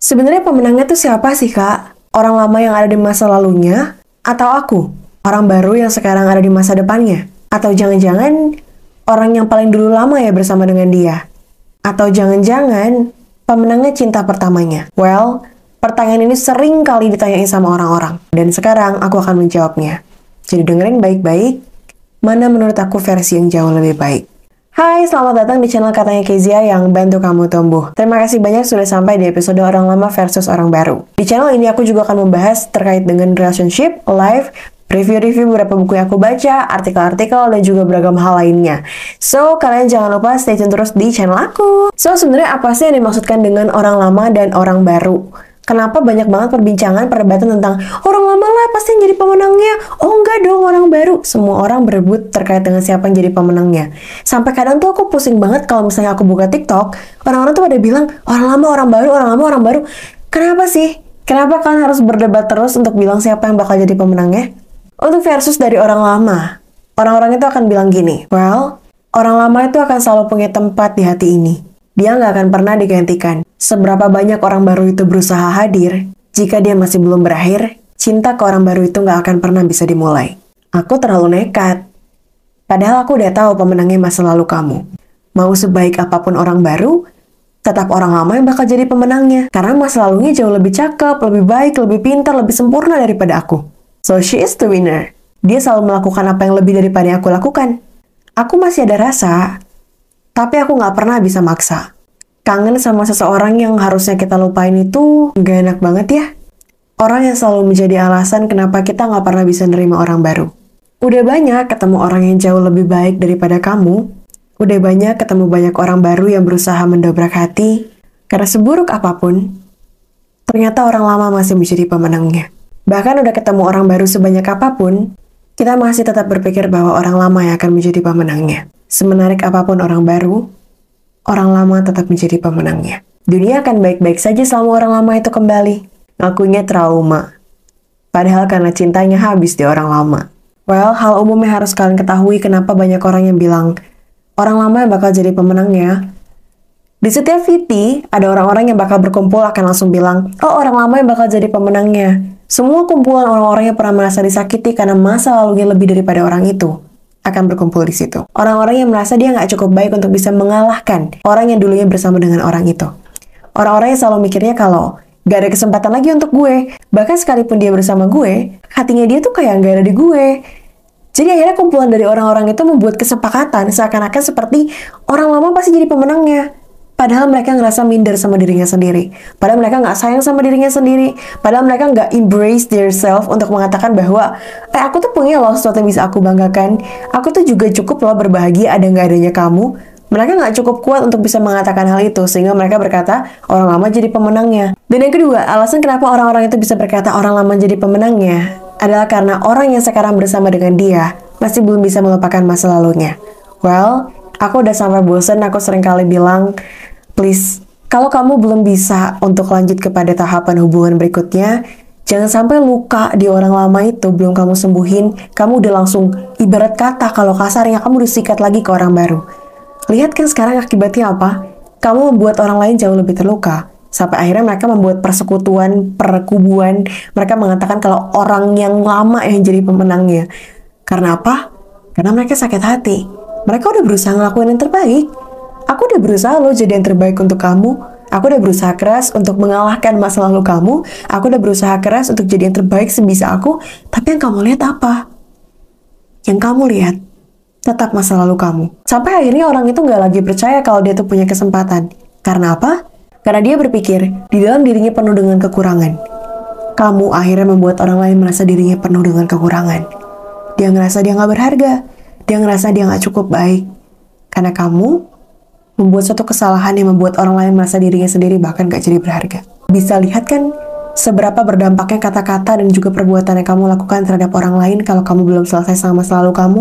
Sebenarnya pemenangnya tuh siapa sih, Kak? Orang lama yang ada di masa lalunya? Atau aku? Orang baru yang sekarang ada di masa depannya? Atau jangan-jangan orang yang paling dulu lama ya bersama dengan dia? Atau jangan-jangan pemenangnya cinta pertamanya? Well, pertanyaan ini sering kali ditanyain sama orang-orang. Dan sekarang aku akan menjawabnya. Jadi dengerin baik-baik, mana menurut aku versi yang jauh lebih baik. Hai, selamat datang di channel Katanya Kezia yang bantu kamu tumbuh. Terima kasih banyak sudah sampai di episode orang lama versus orang baru. Di channel ini aku juga akan membahas terkait dengan relationship, life, review-review beberapa buku yang aku baca, artikel-artikel, dan juga beragam hal lainnya. So, kalian jangan lupa stay tune terus di channel aku. So, sebenarnya apa sih yang dimaksudkan dengan orang lama dan orang baru? Kenapa banyak banget perbincangan, perdebatan tentang orang lama lah pasti yang jadi pemenangnya. Oh enggak dong, orang baru. Semua orang berebut terkait dengan siapa yang jadi pemenangnya. Sampai kadang tuh aku pusing banget kalau misalnya aku buka TikTok, orang-orang tuh pada bilang, orang lama, orang baru, orang lama, orang baru. Kenapa sih? Kenapa kalian harus berdebat terus untuk bilang siapa yang bakal jadi pemenangnya? Untuk versus dari orang lama, orang-orang itu akan bilang gini, well, orang lama itu akan selalu punya tempat di hati ini dia nggak akan pernah digantikan. Seberapa banyak orang baru itu berusaha hadir, jika dia masih belum berakhir, cinta ke orang baru itu nggak akan pernah bisa dimulai. Aku terlalu nekat. Padahal aku udah tahu pemenangnya masa lalu kamu. Mau sebaik apa pun orang baru, tetap orang lama yang bakal jadi pemenangnya. Karena masa lalunya jauh lebih cakep, lebih baik, lebih pintar, lebih sempurna daripada aku. So she is the winner. Dia selalu melakukan apa yang lebih daripada yang aku lakukan. Aku masih ada rasa, tapi aku nggak pernah bisa maksa. Kangen sama seseorang yang harusnya kita lupain itu nggak enak banget ya. Orang yang selalu menjadi alasan kenapa kita nggak pernah bisa nerima orang baru. Udah banyak ketemu orang yang jauh lebih baik daripada kamu. Udah banyak ketemu banyak orang baru yang berusaha mendobrak hati. Karena seburuk apa pun, ternyata orang lama masih menjadi pemenangnya. Bahkan udah ketemu orang baru sebanyak apa pun, kita masih tetap berpikir bahwa orang lama yang akan menjadi pemenangnya. Semenarik apa pun orang baru, orang lama tetap menjadi pemenangnya. Dunia akan baik-baik saja selama orang lama itu kembali. Ngakunya trauma. Padahal karena cintanya habis di orang lama. Well, hal umum yang harus kalian ketahui kenapa banyak orang yang bilang orang lama yang bakal jadi pemenangnya. Di setiap VT, ada orang-orang yang bakal berkumpul akan langsung bilang, oh orang lama yang bakal jadi pemenangnya. Semua kumpulan orang-orang yang pernah merasa disakiti karena masa lalunya lebih daripada orang itu akan berkumpul di situ. Orang-orang yang merasa dia nggak cukup baik untuk bisa mengalahkan orang yang dulunya bersama dengan orang itu. Orang-orang yang selalu mikirnya kalau gak ada kesempatan lagi untuk gue. Bahkan sekalipun dia bersama gue, hatinya dia tuh kayak gak ada di gue. Jadi akhirnya kumpulan dari orang-orang itu membuat kesepakatan seakan-akan seperti orang lama pasti jadi pemenangnya. Padahal mereka ngerasa minder sama dirinya sendiri. Padahal mereka nggak sayang sama dirinya sendiri. Padahal mereka nggak embrace their self untuk mengatakan bahwa, eh aku tuh punya loh sesuatu yang bisa aku banggakan. Aku tuh juga cukup loh berbahagia ada nggak adanya kamu. Mereka nggak cukup kuat untuk bisa mengatakan hal itu, sehingga mereka berkata, orang lama jadi pemenangnya. Dan yang kedua, alasan kenapa orang-orang itu bisa berkata orang lama jadi pemenangnya, adalah karena orang yang sekarang bersama dengan dia masih belum bisa melupakan masa lalunya. Well, aku udah sampai bosen, aku sering kali bilang, please, kalau kamu belum bisa untuk lanjut kepada tahapan hubungan berikutnya, jangan sampai luka di orang lama itu belum kamu sembuhin, kamu udah langsung ibarat kata kalau kasarnya kamu disikat lagi ke orang baru. Lihat kan sekarang akibatnya apa? Kamu membuat orang lain jauh lebih terluka. Sampai akhirnya mereka membuat persekutuan, perkubuan. Mereka mengatakan kalau orang yang lama yang jadi pemenangnya. Karena apa? Karena mereka sakit hati. Mereka udah berusaha ngelakuin yang terbaik Aku udah berusaha loh jadi yang terbaik untuk kamu. Aku udah berusaha keras untuk mengalahkan masa lalu kamu. Aku udah berusaha keras untuk jadi yang terbaik sebisa aku. Tapi yang kamu lihat apa? Yang kamu lihat tetap masa lalu kamu. Sampai akhirnya orang itu nggak lagi percaya kalau dia tuh punya kesempatan. Karena apa? Karena dia berpikir di dalam dirinya penuh dengan kekurangan. Kamu akhirnya membuat orang lain merasa dirinya penuh dengan kekurangan. Dia ngerasa dia nggak berharga. Dia ngerasa dia nggak cukup baik. Karena kamu membuat suatu kesalahan yang membuat orang lain merasa dirinya sendiri bahkan gak jadi berharga. Bisa lihat kan seberapa berdampaknya kata-kata dan juga perbuatan yang kamu lakukan terhadap orang lain kalau kamu belum selesai sama selalu kamu?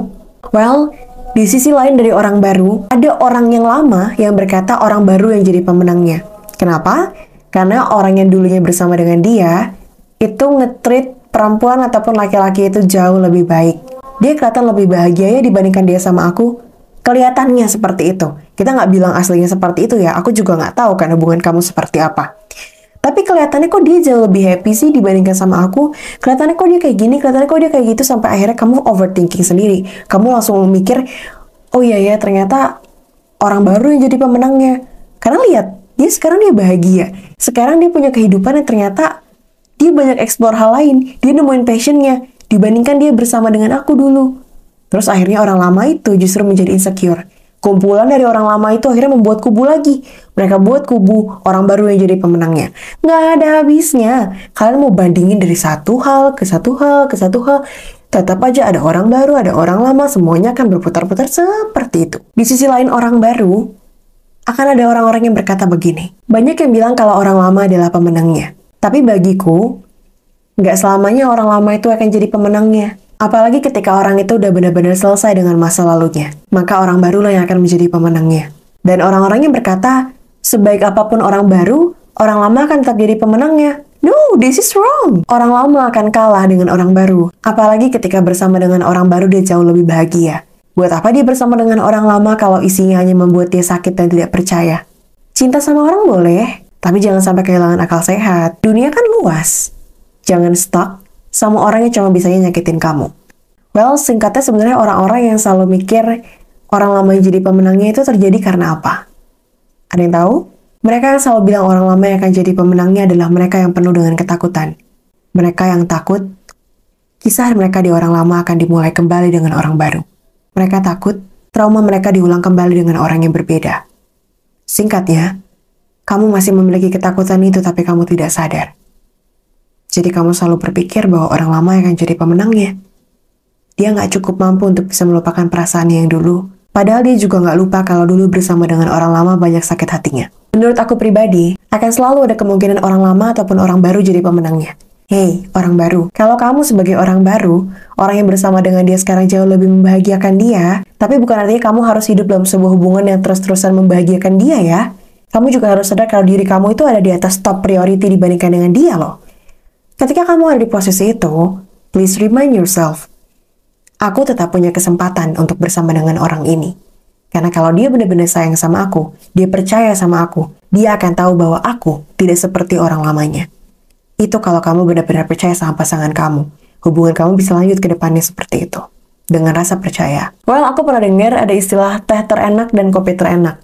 Well, di sisi lain dari orang baru, ada orang yang lama yang berkata orang baru yang jadi pemenangnya. Kenapa? Karena orang yang dulunya bersama dengan dia, itu ngetrit perempuan ataupun laki-laki itu jauh lebih baik. Dia kelihatan lebih bahagia ya dibandingkan dia sama aku. Kelihatannya seperti itu. Kita nggak bilang aslinya seperti itu ya. Aku juga nggak tahu kan hubungan kamu seperti apa. Tapi kelihatannya kok dia jauh lebih happy sih dibandingkan sama aku. Kelihatannya kok dia kayak gini, kelihatannya kok dia kayak gitu sampai akhirnya kamu overthinking sendiri. Kamu langsung mikir, oh iya ya ternyata orang baru yang jadi pemenangnya. Karena lihat, dia sekarang dia bahagia. Sekarang dia punya kehidupan yang ternyata dia banyak explore hal lain. Dia nemuin passionnya dibandingkan dia bersama dengan aku dulu. Terus akhirnya orang lama itu justru menjadi insecure. Kumpulan dari orang lama itu akhirnya membuat kubu lagi. Mereka buat kubu orang baru yang jadi pemenangnya. Nggak ada habisnya. Kalian mau bandingin dari satu hal ke satu hal ke satu hal. Tetap aja ada orang baru, ada orang lama, semuanya akan berputar-putar seperti itu. Di sisi lain orang baru, akan ada orang-orang yang berkata begini. Banyak yang bilang kalau orang lama adalah pemenangnya. Tapi bagiku, nggak selamanya orang lama itu akan jadi pemenangnya. Apalagi ketika orang itu udah benar-benar selesai dengan masa lalunya, maka orang barulah yang akan menjadi pemenangnya. Dan orang-orang yang berkata, sebaik apa pun orang baru, orang lama akan tetap jadi pemenangnya. No, this is wrong. Orang lama akan kalah dengan orang baru. Apalagi ketika bersama dengan orang baru dia jauh lebih bahagia. Buat apa dia bersama dengan orang lama kalau isinya hanya membuat dia sakit dan tidak percaya? Cinta sama orang boleh, tapi jangan sampai kehilangan akal sehat. Dunia kan luas. Jangan stuck sama orang yang cuma bisanya nyakitin kamu. Well, singkatnya sebenarnya orang-orang yang selalu mikir orang lama yang jadi pemenangnya itu terjadi karena apa? Ada yang tahu? Mereka yang selalu bilang orang lama yang akan jadi pemenangnya adalah mereka yang penuh dengan ketakutan. Mereka yang takut kisah mereka di orang lama akan dimulai kembali dengan orang baru. Mereka takut trauma mereka diulang kembali dengan orang yang berbeda. Singkatnya, kamu masih memiliki ketakutan itu tapi kamu tidak sadar. Jadi kamu selalu berpikir bahwa orang lama akan jadi pemenangnya. Dia nggak cukup mampu untuk bisa melupakan perasaannya yang dulu. Padahal dia juga nggak lupa kalau dulu bersama dengan orang lama banyak sakit hatinya. Menurut aku pribadi, akan selalu ada kemungkinan orang lama ataupun orang baru jadi pemenangnya. Hei, orang baru. Kalau kamu sebagai orang baru, orang yang bersama dengan dia sekarang jauh lebih membahagiakan dia, tapi bukan artinya kamu harus hidup dalam sebuah hubungan yang terus-terusan membahagiakan dia ya. Kamu juga harus sadar kalau diri kamu itu ada di atas top priority dibandingkan dengan dia loh. Ketika kamu ada di posisi itu, please remind yourself, aku tetap punya kesempatan untuk bersama dengan orang ini. Karena kalau dia benar-benar sayang sama aku, dia percaya sama aku, dia akan tahu bahwa aku tidak seperti orang lamanya. Itu kalau kamu benar-benar percaya sama pasangan kamu. Hubungan kamu bisa lanjut ke depannya seperti itu. Dengan rasa percaya. Well, aku pernah dengar ada istilah teh terenak dan kopi terenak.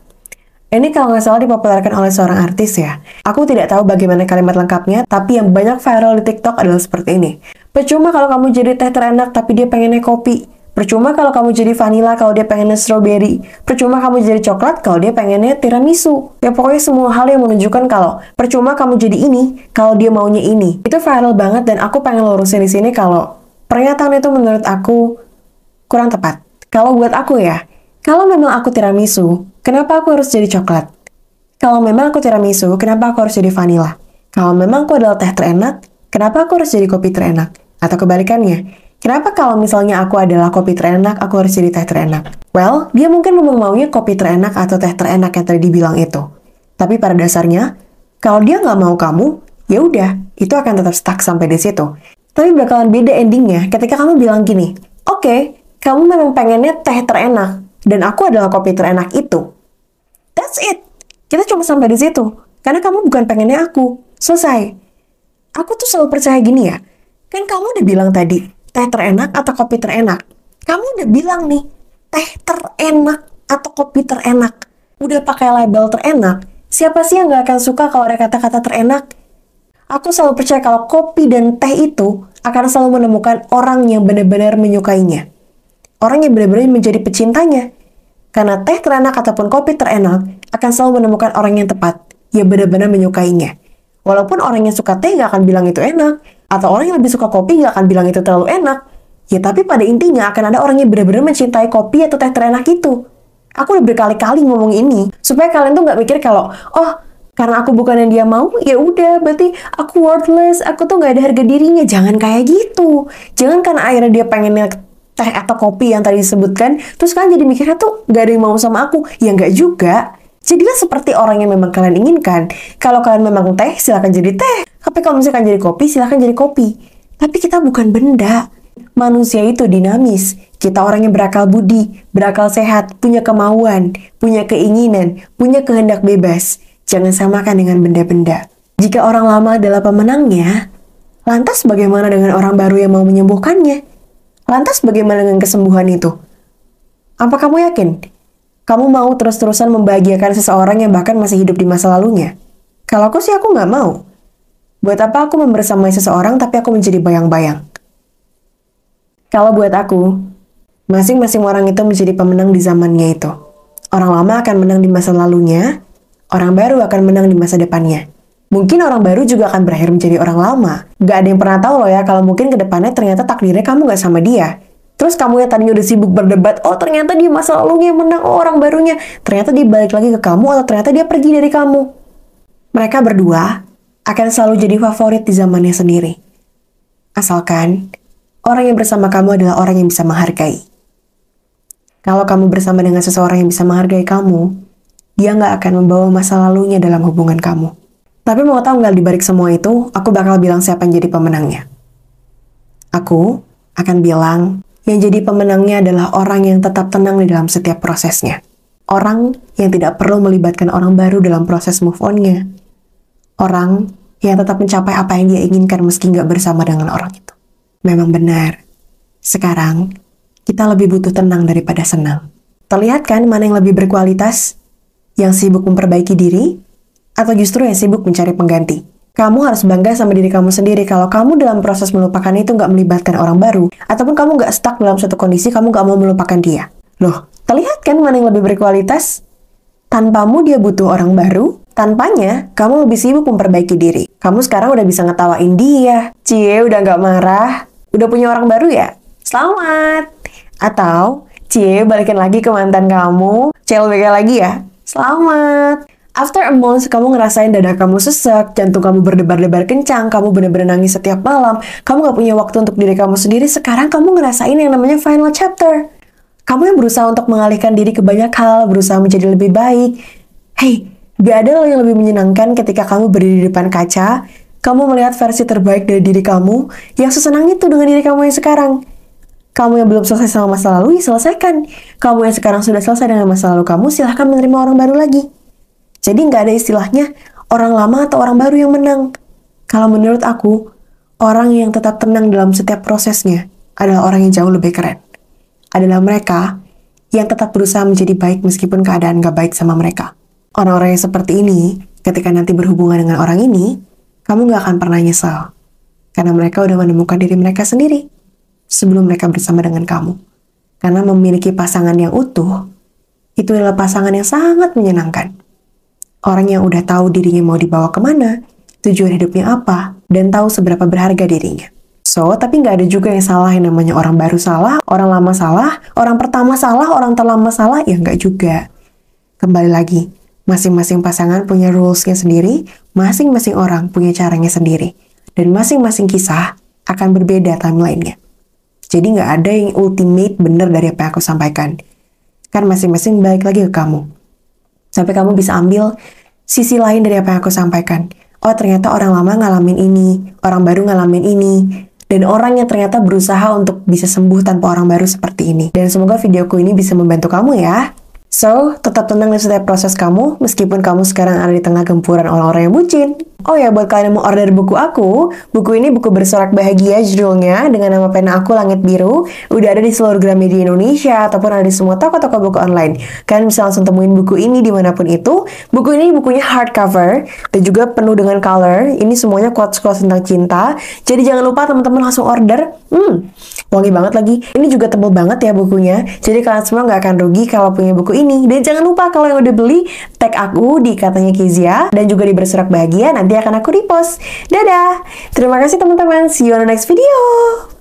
Ini kalau nggak salah dipopulerkan oleh seorang artis ya. Aku tidak tahu bagaimana kalimat lengkapnya, tapi yang banyak viral di TikTok adalah seperti ini. Percuma kalau kamu jadi teh terenak tapi dia pengennya kopi. Percuma kalau kamu jadi vanilla kalau dia pengennya strawberry. Percuma kamu jadi coklat kalau dia pengennya tiramisu. Ya pokoknya semua hal yang menunjukkan kalau percuma kamu jadi ini kalau dia maunya ini. Itu viral banget dan aku pengen lurusin di sini kalau pernyataan itu menurut aku kurang tepat. Kalau buat aku ya, kalau memang aku tiramisu, kenapa aku harus jadi coklat? Kalau memang aku tiramisu, kenapa aku harus jadi vanilla? Kalau memang aku adalah teh terenak, kenapa aku harus jadi kopi terenak? Atau kebalikannya, kenapa kalau misalnya aku adalah kopi terenak, aku harus jadi teh terenak? Well, dia mungkin memang maunya kopi terenak atau teh terenak yang tadi dibilang itu. Tapi pada dasarnya, kalau dia nggak mau kamu, ya udah, itu akan tetap stuck sampai di situ. Tapi bakalan beda endingnya ketika kamu bilang gini, oke, okay, kamu memang pengennya teh terenak, dan aku adalah kopi terenak itu. That's it. Kita cuma sampai di situ. Karena kamu bukan pengennya aku. Selesai. Aku tuh selalu percaya gini ya. Kan kamu udah bilang tadi, teh terenak atau kopi terenak. Kamu udah bilang nih, teh terenak atau kopi terenak. Udah pakai label terenak. Siapa sih yang gak akan suka kalau ada kata-kata terenak? Aku selalu percaya kalau kopi dan teh itu akan selalu menemukan orang yang benar-benar menyukainya orang yang benar-benar menjadi pecintanya. Karena teh terenak ataupun kopi terenak akan selalu menemukan orang yang tepat, yang benar-benar menyukainya. Walaupun orang yang suka teh gak akan bilang itu enak, atau orang yang lebih suka kopi gak akan bilang itu terlalu enak, ya tapi pada intinya akan ada orang yang benar-benar mencintai kopi atau teh terenak itu. Aku udah berkali-kali ngomong ini, supaya kalian tuh gak mikir kalau, oh karena aku bukan yang dia mau, ya udah berarti aku worthless, aku tuh gak ada harga dirinya. Jangan kayak gitu. Jangan karena akhirnya dia pengen teh atau kopi yang tadi disebutkan, terus kalian jadi mikirnya tuh gak ada yang mau sama aku. Ya nggak juga. Jadilah seperti orang yang memang kalian inginkan. Kalau kalian memang teh, silahkan jadi teh. Tapi kalau misalkan jadi kopi, silahkan jadi kopi. Tapi kita bukan benda. Manusia itu dinamis. Kita orang yang berakal budi, berakal sehat, punya kemauan, punya keinginan, punya kehendak bebas. Jangan samakan dengan benda-benda. Jika orang lama adalah pemenangnya, lantas bagaimana dengan orang baru yang mau menyembuhkannya? Lantas bagaimana dengan kesembuhan itu? Apa kamu yakin? Kamu mau terus-terusan membahagiakan seseorang yang bahkan masih hidup di masa lalunya? Kalau aku sih aku nggak mau. Buat apa aku membersamai seseorang tapi aku menjadi bayang-bayang? Kalau buat aku, masing-masing orang itu menjadi pemenang di zamannya itu. Orang lama akan menang di masa lalunya, orang baru akan menang di masa depannya. Mungkin orang baru juga akan berakhir menjadi orang lama. Gak ada yang pernah tahu loh ya kalau mungkin ke depannya ternyata takdirnya kamu gak sama dia. Terus kamu yang tadinya udah sibuk berdebat, oh ternyata dia masa lalunya yang menang, oh orang barunya. Ternyata dia balik lagi ke kamu atau ternyata dia pergi dari kamu. Mereka berdua akan selalu jadi favorit di zamannya sendiri. Asalkan orang yang bersama kamu adalah orang yang bisa menghargai. Kalau kamu bersama dengan seseorang yang bisa menghargai kamu, dia nggak akan membawa masa lalunya dalam hubungan kamu. Tapi mau tahu nggak dibalik semua itu, aku bakal bilang siapa yang jadi pemenangnya. Aku akan bilang yang jadi pemenangnya adalah orang yang tetap tenang di dalam setiap prosesnya. Orang yang tidak perlu melibatkan orang baru dalam proses move on-nya orang yang tetap mencapai apa yang dia inginkan meski nggak bersama dengan orang itu. Memang benar, sekarang kita lebih butuh tenang daripada senang. Terlihat kan mana yang lebih berkualitas? Yang sibuk memperbaiki diri, atau justru yang sibuk mencari pengganti? Kamu harus bangga sama diri kamu sendiri kalau kamu dalam proses melupakan itu nggak melibatkan orang baru, ataupun kamu nggak stuck dalam suatu kondisi kamu nggak mau melupakan dia. Loh, terlihat kan mana yang lebih berkualitas? Tanpamu dia butuh orang baru, Tanpanya, kamu lebih sibuk memperbaiki diri. Kamu sekarang udah bisa ngetawain dia. Cie, udah gak marah. Udah punya orang baru ya? Selamat! Atau, Cie, balikin lagi ke mantan kamu. CLBK lagi ya? Selamat! After a month, kamu ngerasain dada kamu sesek, jantung kamu berdebar-debar kencang, kamu bener-bener nangis setiap malam, kamu gak punya waktu untuk diri kamu sendiri, sekarang kamu ngerasain yang namanya final chapter. Kamu yang berusaha untuk mengalihkan diri ke banyak hal, berusaha menjadi lebih baik. Hey, Gak ada yang lebih menyenangkan ketika kamu berdiri di depan kaca, kamu melihat versi terbaik dari diri kamu yang sesenang itu dengan diri kamu yang sekarang. Kamu yang belum selesai sama masa lalu, ya selesaikan. Kamu yang sekarang sudah selesai dengan masa lalu kamu, silahkan menerima orang baru lagi. Jadi nggak ada istilahnya orang lama atau orang baru yang menang. Kalau menurut aku, orang yang tetap tenang dalam setiap prosesnya adalah orang yang jauh lebih keren. Adalah mereka yang tetap berusaha menjadi baik meskipun keadaan gak baik sama mereka. Orang-orang yang seperti ini, ketika nanti berhubungan dengan orang ini, kamu gak akan pernah nyesal. Karena mereka udah menemukan diri mereka sendiri sebelum mereka bersama dengan kamu. Karena memiliki pasangan yang utuh, itu adalah pasangan yang sangat menyenangkan. Orang yang udah tahu dirinya mau dibawa ke mana, tujuan hidupnya apa, dan tahu seberapa berharga dirinya. So, tapi nggak ada juga yang salah yang namanya orang baru salah, orang lama salah, orang pertama salah, orang terlama salah, ya nggak juga. Kembali lagi, Masing-masing pasangan punya rulesnya sendiri, masing-masing orang punya caranya sendiri. Dan masing-masing kisah akan berbeda timelinenya. Jadi nggak ada yang ultimate bener dari apa yang aku sampaikan. Kan masing-masing balik lagi ke kamu. Sampai kamu bisa ambil sisi lain dari apa yang aku sampaikan. Oh ternyata orang lama ngalamin ini, orang baru ngalamin ini, dan orang yang ternyata berusaha untuk bisa sembuh tanpa orang baru seperti ini. Dan semoga videoku ini bisa membantu kamu ya. So, tetap tenang di setiap proses kamu, meskipun kamu sekarang ada di tengah gempuran orang-orang yang bucin. Oh ya, buat kalian yang mau order buku aku, buku ini buku bersorak bahagia judulnya dengan nama pena aku Langit Biru. Udah ada di seluruh Gramedia Indonesia ataupun ada di semua toko-toko buku online. Kalian bisa langsung temuin buku ini di mana pun itu. Buku ini bukunya hardcover dan juga penuh dengan color. Ini semuanya quotes-quotes tentang cinta. Jadi jangan lupa teman-teman langsung order. Hmm, wangi banget lagi. Ini juga tebal banget ya bukunya. Jadi kalian semua nggak akan rugi kalau punya buku ini. Dan jangan lupa kalau yang udah beli, tag aku di katanya Kizia dan juga di bersorak bahagia nanti akan aku repost. Dadah! Terima kasih teman-teman. See you on the next video.